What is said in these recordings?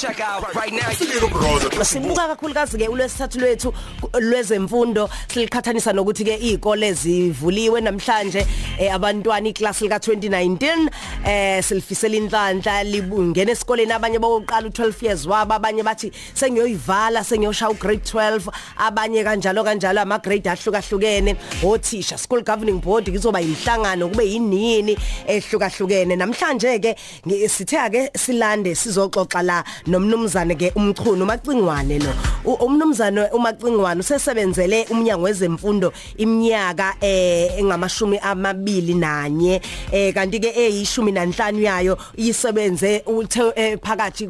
check out right now. sibuka kakhulukazi ke ulwesithathu lwethu lwezemfundo silikhathanisa nokuthi ke izikole zivuliwe namhlanje eh, abantwana iclass lika 2019 eh silifisela inhlanhla libungena esikoleni. Abanye bawoqala u12 years waba abanye bathi sengiyoyivala sengiyoshaya ugrade 12 abanye kanjalo kanjalo ama grade ahlukahlukene. Othisha school governing board kuzoba inhlangano kube yinini ehlukahlukene. Namhlanje ke sithe ake silande sizoxoxa la nomnumzane ke umchunu macingwane lo. Umnumzane umacingwane usesebenzele umnyango wezemfundo iminyaka eh engamashumi amabili nanye. Eh kanti ke eyishumi nanhlanu yayo isebenze eh, phakathi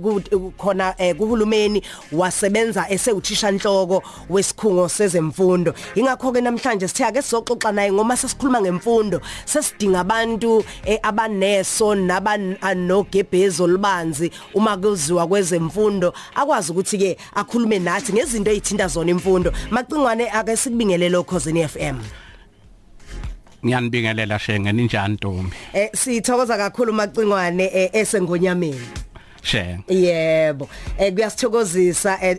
khona kuhulumeni wasebenza esewuthisha nhloko wesikhungo sezemfundo. Ingakho ke namhlanje sithe ake sizoxoxa naye ngoma sesikhuluma ngemfundo sesidinga abantu abaneso nabanogebhezo libanzi uma kuziwa kwezemfundo akwazi ukuthi ke akhulume nathi ngezinto ezithinta zona imfundo. Macingwane ake sikubingele lokho zini FM ngiyanibingelela shenge ninjani Ntombi? Eh sithokoza kakhulu macingwane eh, esengonyameni. Shenge yebo. Eh kuyasithokozisa eh,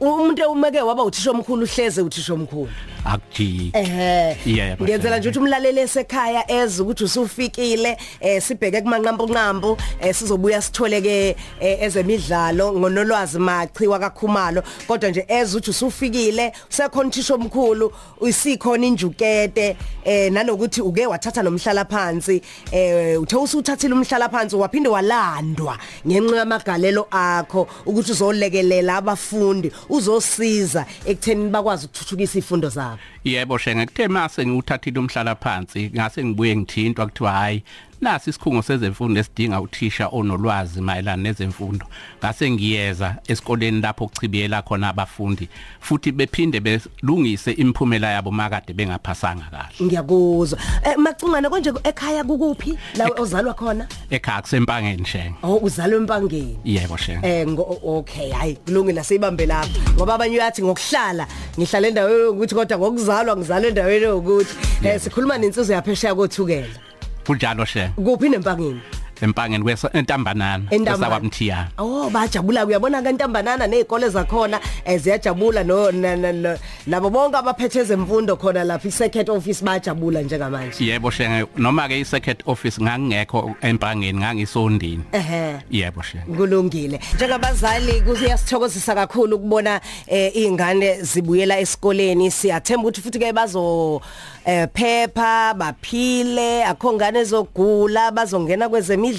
umuntu umeke waba uthisha omkhulu uhleze uthisha omkhulu. Akujiki. Ehe. Yebo, ngiyenzela nje ukuthi umlaleli esekhaya eze ukuthi usufikile eh sibheke kumanqampu nqampu eh sizobuya sithole ke eh, ezemidlalo ngonolwazi machiwa kakhumalo kodwa nje eze ukuthi usufikile usekhona thisho omkhulu uyisikhona injukete eh nanokuthi uke wathatha nomhlala phansi eh uthe usuthathile umhlala phansi waphinde walandwa ngenxa yamagalelo akho ukuthi uzolekelela abafundi uzosiza ekutheni bakwazi ukuthuthukisa izifundo zabo. Yebo shenge kuthe mase ngiwuthathile umhlala phansi ngase ngibuye ngithintwa kuthiwa hayi nasi isikhungo sezemfundo esidinga uthisha onolwazi mayelana nezemfundo. Ngase ngiyeza esikoleni lapho kuchibiyela khona abafundi futhi bephinde belungise imphumela yabo makade bengaphasanga kahle. Ngiyakuzwa. Eh macungane konje ekhaya kukuphi la ozalwa khona? Ekhaya kusempangeni shenge oh uzalwe empangeni. Yebo shenge eh ngo okay hayi kulungile siyibambe lapha ngoba abanye uyathi ngokuhlala ngihlala endaweni ukuthi kodwa ngokuzalwa ngizalwe endaweni ukuthi eh sikhuluma nensizwe yaphesheya kothukela. Kunjalo shenge kuphi nempangeni empangeni kwesentambanana Entambama. kwesabamthiya Oh bajabula uyabona kantambanana nezikole zakhona eh, ziyajabula no na- na- na- nabo bonke abaphethe ezemfundo khona lapha i-circuit office bajabula njengamanje. Yebo shenge noma ke i-circuit office ngangingekho empangeni ngangisondini. Ehe. Yebo shenge. Kulungile. Njengabazali kuyasithokozisa kakhulu ukubona eh, izingane zibuyela esikoleni. Siyathemba ukuthi futhi ke bazo eh, phepha baphile. Akho ngane zogula bazongena kwezemidlalo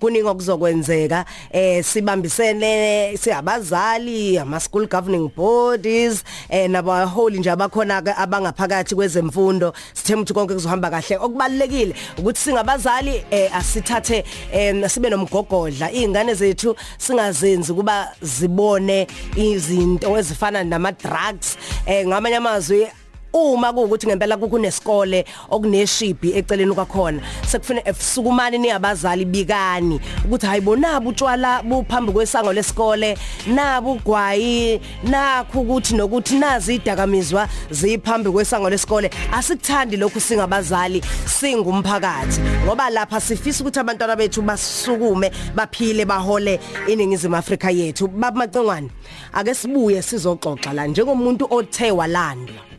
kuningi okuzokwenzeka eh sibambisene siyabazali ama school governing bodies eh nabaholi nje abakhona abangaphakathi kwezemfundo. Sithemba ukuthi konke kuzohamba kahle. Okubalekile ukuthi singabazali eh, asithathe eh, sibe nomgogodla. Izingane zethu singazenzi kuba zibone izinto ezifana nama drugs eh ngamanye amazwi uma kuukuthi ngempela kunesikole okuneshibi eceleni kwakhona sekufuna esukumani niyabazali bikani ukuthi hayibonaba utshwala buphambi kwesango lesikole nabu ugwayi nakho ukuthi nokuthi nazi idakamizwa ziphambi kwesango lesikole. Asikuthandi lokhu singabazali singumphakathi ngoba lapha sifisa ukuthi abantwana bethu basukume baphile bahole iningizimu Afrika yethu. Babamacengwane ake sibuye sizoxoxa la njengomuntu othe walandwa.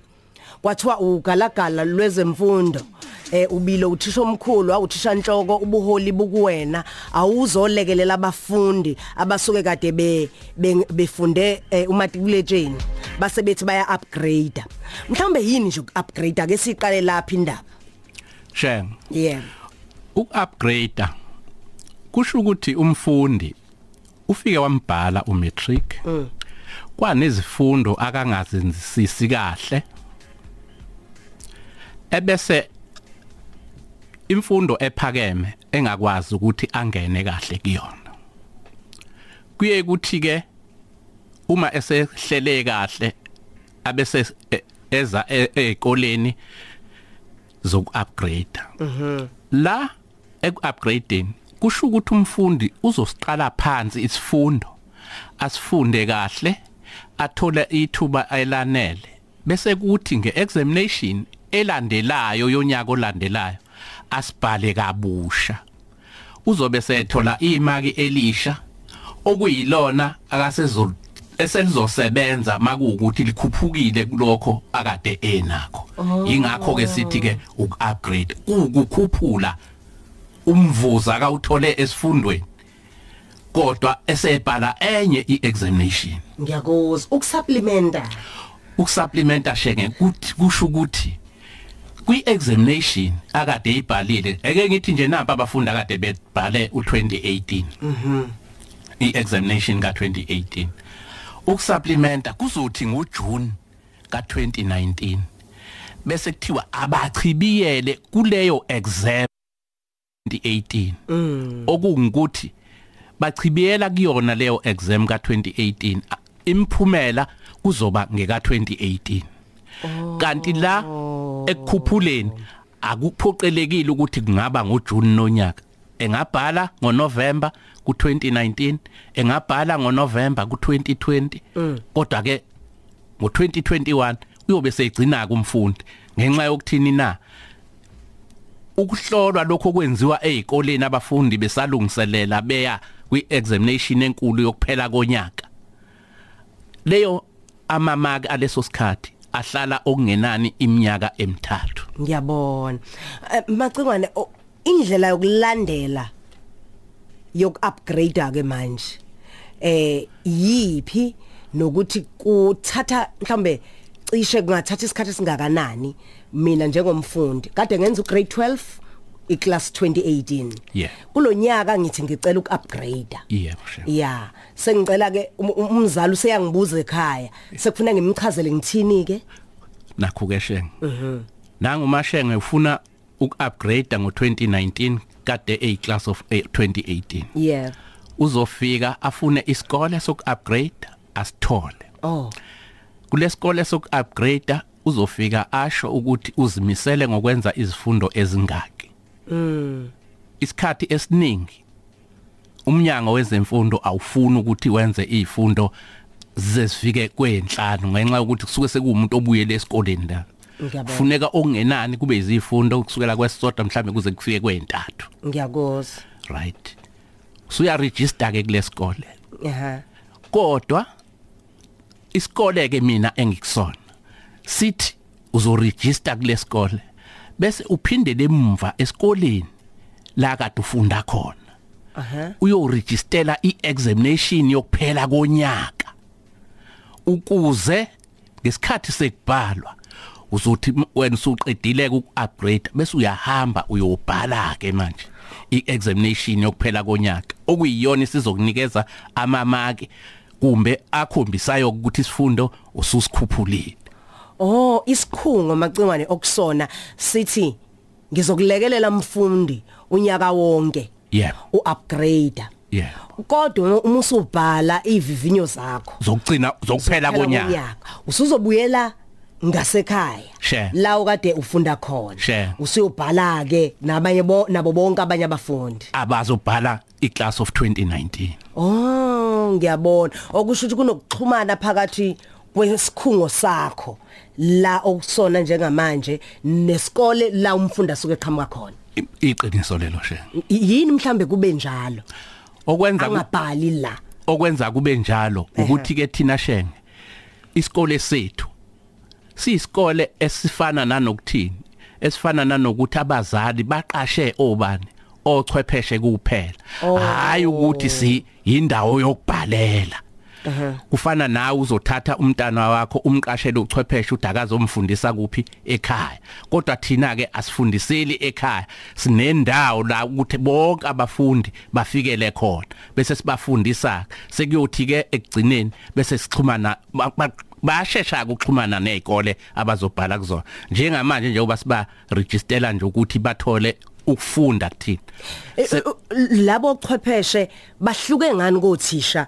Kwathiwa ugalagala lwezemfundo. Eh ubilo uthisha omkhulu awuthisha inhloko ubuholi bukuwena. Awuzolekelela abafundi abasuke kade be be- befunde eh, umatriculation base bethi baya upgrade mhlawumbe yini nje upgrade ake siqale lapha indaba. Shenge yeah. Uku-upgrade kusho ukuthi umfundi ufike wambhala umatric. Kwanezifundo akangazenzisisi kahle. Ebese imfundo ephakeme engakwazi ukuthi angene kahle kuyona. Kuye kuthi ke uma esehlele kahle abese eza e- ezikoleni zoku-upgrade la eku-upgrading kusho ukuthi umfundi uzosiqala phansi isifundo asifunde kahle athola ithuba elanele. Bese kuthi ngeexamination elandelayo yonyaka olandelayo asibhale kabusha. Uzobe sethola imaki elisha okuyilona akasezulu eselizosebenza makuukuthi likhuphukile kulokho akade enakho. Ingakho ke sithi ke ukupgrade ukukhuphula umvuza akawuthole esifundweni kodwa esebhala enye iexamination. Ngiyakuzwa. Ukusupplementa ukusupplementa shenge kusho ukuthi kwi-examination akade ibhalile eke ngithi nje nampa abafundi akade bebhale u2018 mhm. I-examination ka2018 ukusupplementa kuzothi ngoJune ka2019 bese kuthiwa abachibiyele kuleyo exam 2018 mm. okungikuthi bachibiyela kuyona leyo exam ka2018 imphumela kuzoba ngeka 2018 kanti la ekukhuphuleni akuphoqelekile ukuthi kungaba ngoJune nonyaka. Engabhala ngoNovember ku2019 engabhala ngoNovember ku2020 kodwa ke ngo2021 uyobe seyigcina kumfundi ngenxa yokuthini na? Ukuhlolwa lokho kwenziwa ezikoleni abafundi besalungiselela beya kwi-examination enkulu yokuphela konyaka. Leyo amamaki aleso sikhathi ahlala okungenani iminyaka emithathu. Ngiyabona. Eh, macingwane indlela yokulandela yokuupgrade ke manje eh yipi nokuthi kuthatha mhlambe cishe kungathatha isikhathi singakanani mina njengomfundi? Kade ngenza ugrade 12 iclass 2018 Yeah. kulonyaka ngithi ngicela ukuupgrade yebo shema ya sengicela ke um- um- umzali useyangibuza ekhaya. Sekufuna ngimchazele ngithini ke nakho ke shenge nangu mashenge ufuna ukuupgrade ngo2019 kade a class of eh, 2018 yeah. Uzofika afune isikole sokuupgrade asithole. Oh. Kulesikole sokuupgrade uzofika asho ukuthi uzimisele ngokwenza izifundo ezingaki. Mm isikhathi esiningi umnyango wezemfundo awufuni ukuthi wenze izifundo zesifike kwenhlanu ngenxa yokuthi kusuke sekuumuntu obuyele esikoleni la. Ngiyabona funeka okungenani kube izifundo kusukela kwesisodwa mhlambe kuze kufike kwentathu ngiyakuzwa right. Suya register ke kulesikole aha. Kodwa isikole ke mina engikusona sithi uzoregister kulesikole bese uphindele emva esikoleni la kade ufunda khona. Aha. Uyoregistela iexamination yokuphela konyaka. Ukuze ngesikhathi sekubhalwa uzothi wena usuqedile ukuupgrade bese uyahamba uyobhala ke manje iexamination yokuphela konyaka. Okuyiyona isizokunikeza amamaki kumbe akhombisayo ukuthi isifundo ususikhuphulile. Oh isikhungo macingwane okusona sithi ngizokulekelela mfundi unyaka wonke yebo uupgrade yebo kodwa uma usubhala ivivinyo zakho zokugcina zokuphela konyaka. usuzobuyela ngasekhaya la ukade ufunda khona. Usuyobhala ke nabanye bo nabo bonke abanye abafundi. Abazobhala iclass of 2019 Oh ngiyabona. Okusho ukuthi kunokuxhumana phakathi kwesikhungo sakho la okusona njengamanje nesikole la umfundi asuke eqhamuka khona. Iqiniso lelo she yini mhlambe kube njalo? Okwenza angabhali la. Okwenza kube njalo ukuthi ke thina shenge isikole sethu siyisikole esifana nanokuthini esifana nanokuthi abazali baqashe obani ochwepheshe kuphela. Hayi ukuthi si indawo yokubhalela. Kufana nawe uzothatha umntana wakho umqashele uchwepheshe udakaza umfundisa kuphi? Ekhaya. Kodwa thina ke asifundiseli ekhaya. Sinendawo la ukuthi bonke abafundi bafikele khona. Bese sibafundisa sekuyothi ke ekugcineni bese sixhumana ba- ba- bayashesha ukuxhumana nezikole abazobhala kuzona. Njengamanje njengoba siba registera nje ukuthi bathole ukufunda kuthina. E- e- labo ochwepheshe bahluke ngani kothisha?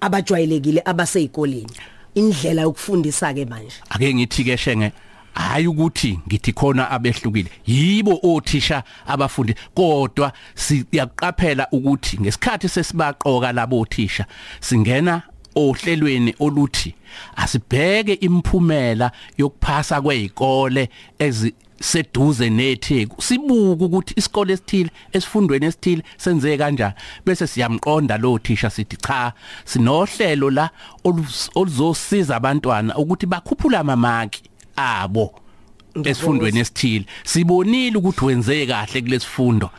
Abajwayelekile abaseyikoleni indlela yokufundisa ke manje. Ake ngithi ke shenge hayi ukuthi ngithi khona abehlukile. Yibo othisha abafundi kodwa siyaqaphela ukuthi ngesikhathi sesibaqoka labo othisha singena ohlelweni oluthi asibheke imphumela yokuphasa kwezikole ezi seduze netheku sibuka ukuthi isikole esithile esifundweni esithile senze kanjani bese siyamqonda lo thisha sithi cha sinohlelo la oluz- oluzosiza abantwana ukuthi bakhuphula amamaki abo esifundweni esithile. Sibonile ukuthi wenze kahle kulesifundo.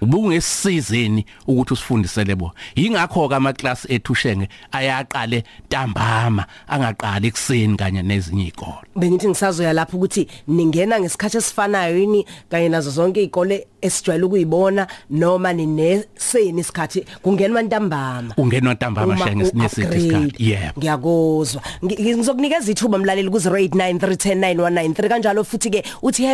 Ubungesizeni ukuthi usifundisele bo yingakho ke ama class ethu shenge ayaqale ntambama angaqali ekseni kanye nezinye izikole bengithi ngisazoya lapho ukuthi ningena ngesikhathi esifanayo yini kanye nazo zonke izikole esijwayele ukuyibona noma nineseni isikhathi kungenwa ntambama. Ungenwa ntambama shenge sinesithe isikhathi. Yebo. Ngiyakuzwa. Ngi- ngizokunikeza ithuba mlaleli ku 0893109193 kanjalo futhi ke uthi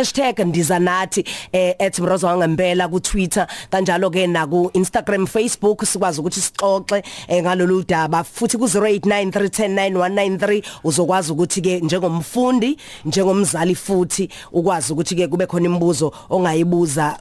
#ndizanathi eh @mroza wangempela ku Twitter kanjalo ke na ku Instagram Facebook sikwazi ukuthi sixoxe eh, ngalolu daba. Futhi ku 0893109193 uzokwazi ukuthi ke njengomfundi njengomzali futhi ukwazi ukuthi ke kube khona imibuzo ongayibuza.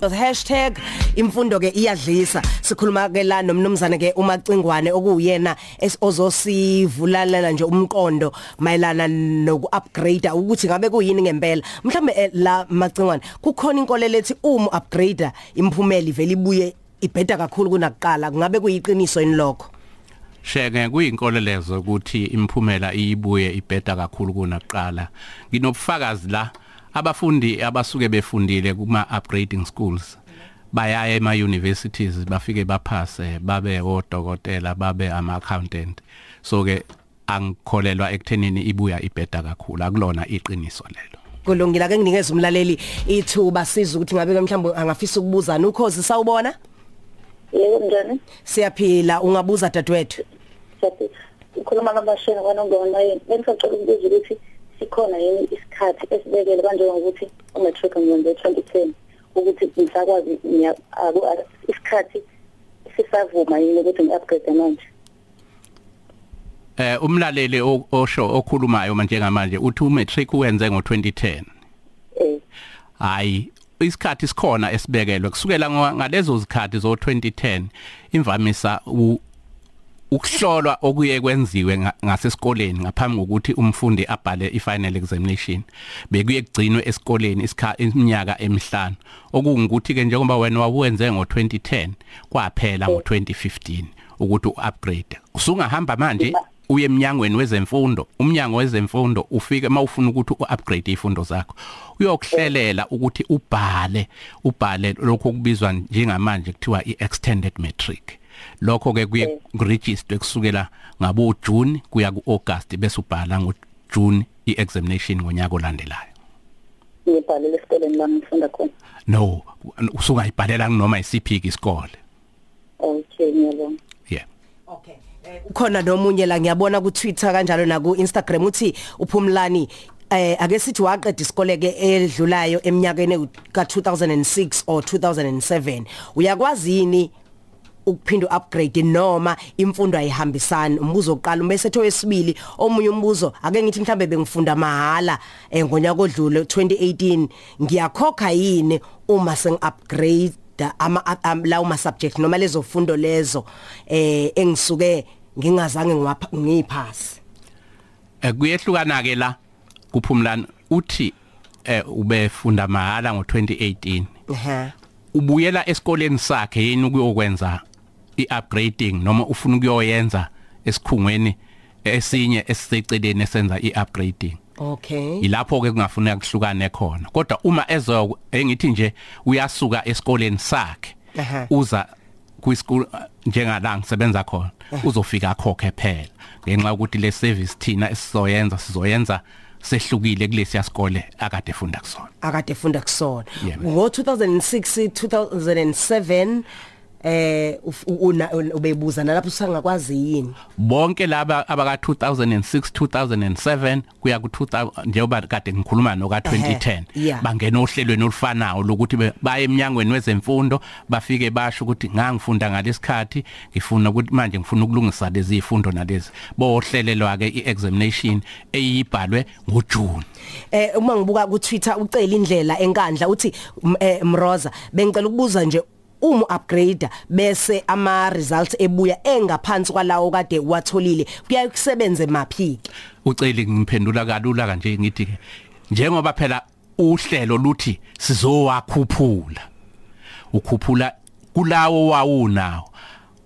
#imfundo ke iyadlisa. Sikhuluma ke la nomnumzane ke umacingwane okuyena ozosivulalela nje umqondo mayelana noku upgrade ukuthi ngabe kuyini ngempela. Mhlambe eh, la macingwane kukhona inkolelo ethi uma upgrade imphumela ivela ibuye ibheda kakhulu kunakuqala. Kungabe kuyiqiniso yini lokho? Shenge kuyinkolelezo ukuthi imphumela iyibuye ibheda kakhulu kunakuqala. Nginobufakazi la abafundi abasuke befundile kuma upgrading schools bayaya ema universities bafike baphase babe odokotela babe ama accountant so ke angikholelwa ekuthenini ibuya ibheda kakhulu. Akulona iqiniso lelo. Kulungile ake nginikeze umlaleli ithuba siza ukuthi ngabe ke mhlawumbe angafisa ukubuzana ukhozi sawubona? Yebo njani? Siyaphila ungabuza dadewethu Siyaphila. ukhuluma nabashini kwanongona yini bengisacela ukubuza ukuthi sikhona yini isikhathi esibekele kanjengokuthi umatric ngenze 2010 ukuthi ngisakwazi ngiya- aku- a- isikhathi sisavuma yini ukuthi ngi-upgrade manje eh umlaleli o- osho okhulumayo manje ngamanje uthi umatric uwenze ngo2010 eh hayi isikhathi sikhona esibekelwe kusukela ngo- ngalezo zikhathi zo 2010 imvamisa u- ukuhlolwa okuye kwenziwe nga- ngasesikoleni ngaphambi kokuthi umfundi abhale i-final examination bekuye kugcinwe esikoleni isikha iminyaka emihlanu. Okungukuthi ke njengoba wena wawenze ngo2010 kwaphela ngo2015 ukuthi uupgrade usungahamba manje uye eminyangweni wezemfundo umnyango wezemfundo ufike mawufuna ukuthi uupgrade izifundo zakho. Uyokuhlelela ukuthi ubhale ubhale lokho kubizwa njengamanje kuthiwa iextended matric. Lokho ke kuye register kusukela ngabo June kuya kuAugust bese ubhala ngoJune iexamination ngonyaka olandelayo. Ngibhalele esikoleni la ngifunda khona? No usungayibhalela noma isiphi isikole? Okay ngiyabonga. Yeah. Okay. Ukhona nomunye la ngiyabona ku Twitter kanjalo na ku Instagram uthi uphumlani eh ake sithi waqeda isikole ke edlulayo eminyakeni ka 2006 or 2007 uyakwazi yini ukuphinda upgrade noma imfundo ayihambisani. Umbuzo oqala bese etho wesibili omunye umbuzo ake ngithi mhlambe bengifunda mahala eh ngonyaka odlule 2018 ngiyakhokha yini uma seng upgrade ama am- lawo ma subject noma lezo fundo lezo eh engisuke ngingazange ngiwapha ngiyiphasi Eh, kuyehlukana ke la kuphumlana uthi eh ubefunda mahala ngo2018 ehe. Ubuyela esikoleni sakhe yini ukuyokwenza? Iupgrading noma ufuna ukuyoyenza esikhungweni esinye esiseceleni esenza iupgrading. Okay. Ilapho ke kungafuneka kuhlukane khona. Kodwa uma ezo engithi nje uyasuka esikoleni sakhe uza kwiskole njengala ngisebenza khona uzofika akhokhe phela. Ngenxa ukuthi le service thina esizoyenza sizoyenza sehlukile kulesi yasikole akade efunda kusona. Akade efunda kusona. Ngo 2006 2007 eh ubebuza nalapho usangakwazi yini? Bonke laba abaka 2006 2007 kuya ku 2000 njengoba kade ngikhuluma no ka 2010 Ehhe, yeah. bangena ohlelweni olufanayo lokuthi baye eminyangweni wezemfundo bafike basho ukuthi ngangifunda ngalesikhathi ngifuna ukuthi manje ngifuna ukulungisa lezi zifundo nalezi. Bohlelelwa ke iexamination eyibhalwe ngoJune. Eh uma ngibuka ku Twitter ucela indlela enkandla uthi eh, Mroza bengicela ukubuza nje uma upgrade bese ama results ebuya engaphansi kwalawo kade watholile kuyaye kusebenze maphi uceli ngiphendula kalula kanje ngithi ke njengoba phela uhlelo luthi sizowakhuphula ukhuphula kulawo wawunawo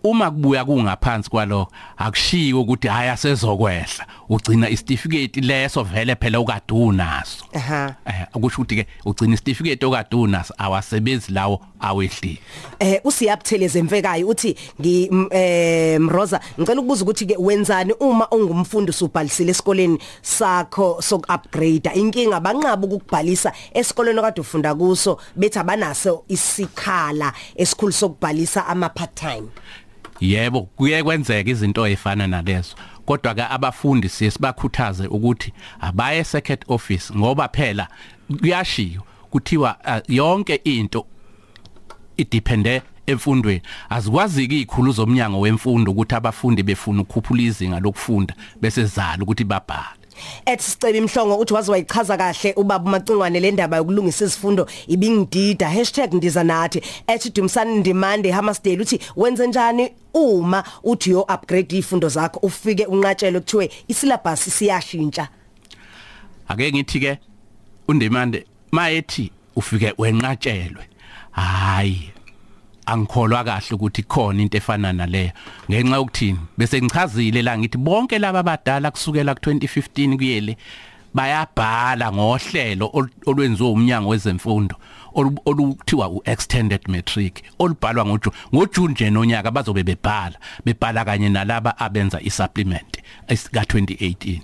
uma kubuya kungaphansi kwalokho akushiyo ukuthi haya sezokwehla ugcina isitifiketi leso vele phela ukade unaso. Aha. Eh akusho ukuthi ke ugcina isitifiketi okade unaso awasebenzi lawo awehlile. Eh usiyabutheleze mfekayo uthi ngi eh Mroza ngicela ukubuza ukuthi ke wenzani uma ungumfundi usubhalisile esikoleni sakho sok upgrade inkinga banqaba ukukubhalisa esikoleni okade ufunda kuso bethi abanaso isikhala esikhulu sokubhalisa ama part time yebo kuye kwenzeka izinto ezifana nalezo. Kodwa ke abafundi siye sibakhuthaze ukuthi abaye second office ngoba phela kuyashiyo kuthiwa uh, yonke into idepende emfundweni. Azikwazi izikhulu zomnyango wemfundo ukuthi abafundi befuna ukukhuphula izinga lokufunda bese zala ukuthi babhale. Ethi sicebe imhlongo uthi wazi wayichaza kahle ubaba macingwane le ndaba yokulungisa izifundo ibingidida. #ndiza nathi. Ethi Dumsani Ndimande Hammersdale uthi wenze njani uma uthi yo upgrade izifundo zakho ufike unqatshelo kuthiwe isyllabus siyashintsha? Ake ngithi ke undemande mayethi ufike wenqatshelwe. Hayi. Angikholwa kahle ukuthi khona into efana naleyo. Ngenxa yokuthini? Bese ngichazile la ngithi bonke laba abadala kusukela ku2015 kuyele bayabhala ngohlelo ol- olwenziwa umnyango wezemfundo olu- oluthiwa uextended matric olubhalwa ngoJune ngoJune nje nonyaka bazobe bebhala bebhala kanye nalaba abenza isupplement ka 2018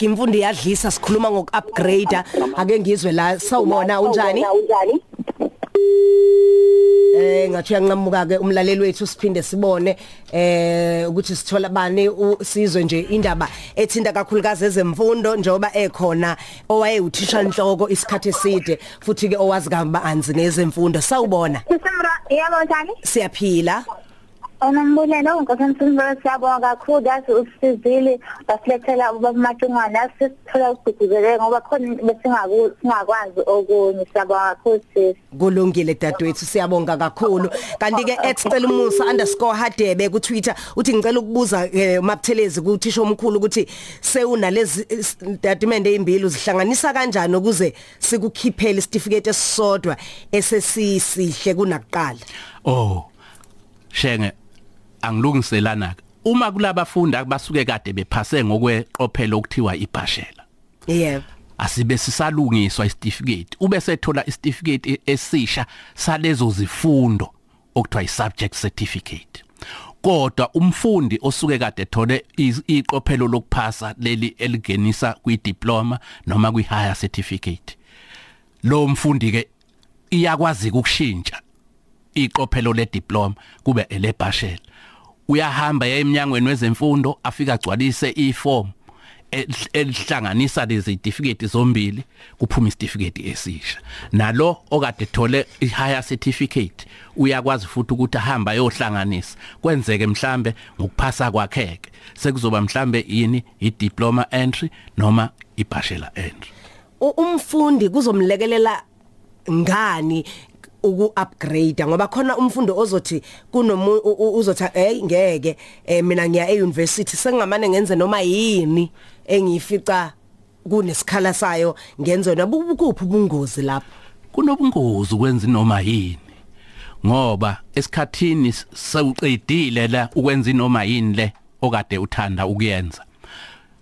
#imfundo yadlisa sikhuluma ngokuupgrade ake ngizwe la sawubona unjani? Unjani? Eh ngathi uyanqamuka ke umlaleli wethu siphinde sibone eh ukuthi sithola bani usizwe nje indaba ethinta kakhulukazi ezemfundo njoba ekhona owaye uthisha inhloko isikhathi eside futhi ke owazi kabanzi nezemfundo. Sawubona. Yebo njani? siyaphila. Onombulelo Sisimra siyabonga kakhulu yazi usizile basilethela ubaba Matungana sisithola ukugcugcuzele ngoba khona besingaku singakwazi okunye siyabonga kakhulu sis. kulungile dadewethu siyabonga kakhulu kanti ke @celumusa_hadebe ku Twitter uthi ngicela ukubuza eh, mabuthelezi kuthisha omkhulu ukuthi sewunalezi statement ezimbili uzihlanganisa kanjani ukuze sikukhiphele isitifiketi esisodwa esesisihle kunakuqala Oh. Shenge angilungiselana uma kulabafundi abasuke kade bephase ngokweqophelo okuthiwa ibhashela. yebo Asibe sisalungiswa isitifiketi ube sethola isitifiketi esisha salezo zifundo okuthiwa isubject certificate. Kodwa umfundi osuke kade ethole iz- iqophelo lokuphasa leli eligenisa kwidiploma noma kwi-higher certificate. Lo mfundi ke iyakwazi ukushintsha iqophelo lediploma kube elebhashela uyahamba ya eminyangweni wezemfundo afika agcwalise iform el- elihlanganisa lezi certificate zombili kuphuma isitifiketi esisha. Nalo okade ethole i-higher certificate uyakwazi futhi ukuthi ahamba ayohlanganisa. Kwenzeke mhlambe ngokuphasa kwakheke sekuzoba mhlambe yini? I-diploma entry noma i-bachelor entry. Umfundi kuzomlekelela ngani uku-upgrade ngoba khona umfundi ozothi kunomu uzothi hey ngeke eh, mina ngiya e-university sengingamane ngenze noma yini engiyifica kunesikhala sayo ngenze noma. Ukuphi ubungozi lapho? Kunobungozi ukwenza noma yini? Ngoba esikhathini sewuqedile la ukwenza noma yini le okade uthanda ukuyenza.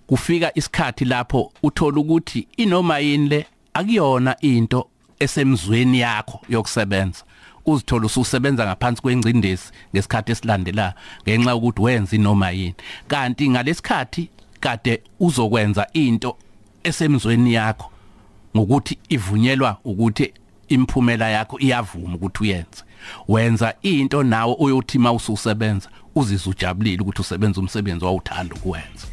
Kufika isikhathi lapho uthola ukuthi inoma yini le akuyona into esemzweni yakho yokusebenza. Uzithola ususebenza ngaphansi kwengcindezi ngesikhathi esilandela ngenxa ukuthi wenza inoma yini. Kanti ngalesikhathi kade uzokwenza into esemzweni yakho ngokuthi ivunyelwa ukuthi imphumela yakho iyavuma ukuthi uyenze. Wenza into nawe uyothi mawususebenza uzizwe ujabulile ukuthi usebenza umsebenzi wawuthanda ukuwenza.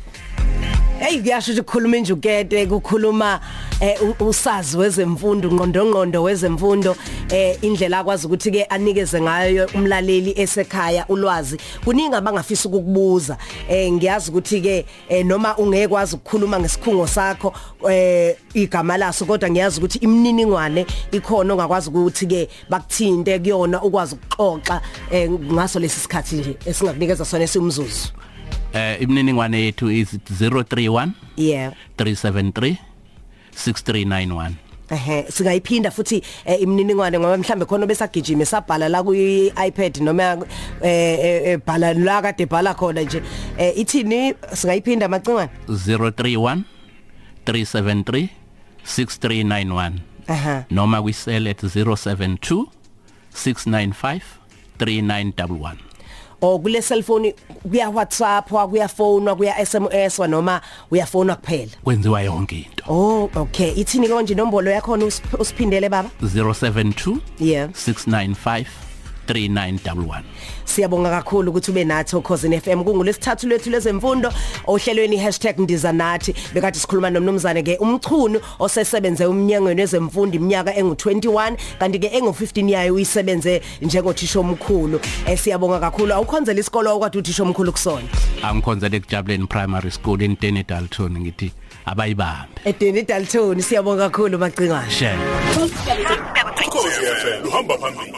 Hey kuyasho ukuthi kukhuluma injukete kukhuluma eh, u- usazi wezemfundo ngqondo ngqondo wezemfundo eh, indlela akwazi ukuthi ke anikeze ngayo umlaleli esekhaya ulwazi. Kuningi abangafisa ukukubuza eh, ngiyazi ukuthi ke noma ungekwazi ukukhuluma ngesikhungo sakho igama laso kodwa ngiyazi ukuthi imininingwane ikhona ongakwazi ukuthi ke bakuthinte kuyona ukwazi ukuxoxa ngaso lesi sikhathi nje esingakunikeza sona esimzuzu. Eh imininingwane yethu is 031 yeah. 373 6391 ehe singayiphinda futhi eh, imininingwane ngoba mhlambe khona besagijima sabhala la ku iPad noma eh, eh eh, bhala la kade bhala khona nje. Eh ithini? Singayiphinda macingwane 031 373 6391 aha. Noma kwisel at 072 695 3911 o kule cellphone kuya WhatsApp kuya phone kuya SMS wa noma uyafona kuphela. Kwenziwa yonke into. Oh okay. Ithini konje inombolo yakho usip- usiphindele baba? 072 yeah. 695 3911 Siyabonga kakhulu ukuthi ube nathi okhosini FM kungulesithathu lethu lezemfundo ohlelweni #ndizanathi. Bekade sikhuluma nomnumzane ke umchunu osesebenze umnyangweni wezemfundo iminyaka engu21 kanti ke engu15 yayo uyisebenze njengothisha omkhulu. Eh siyabonga kakhulu. Awukhonzela isikolo okwade uthisha omkhulu kusona. Angikhonzele ekujabuleni primary school in Tene Dalton ngithi abayibambe. Edeni Dalton siyabonga kakhulu macingwane share. Ukhosi FM uhamba phambili.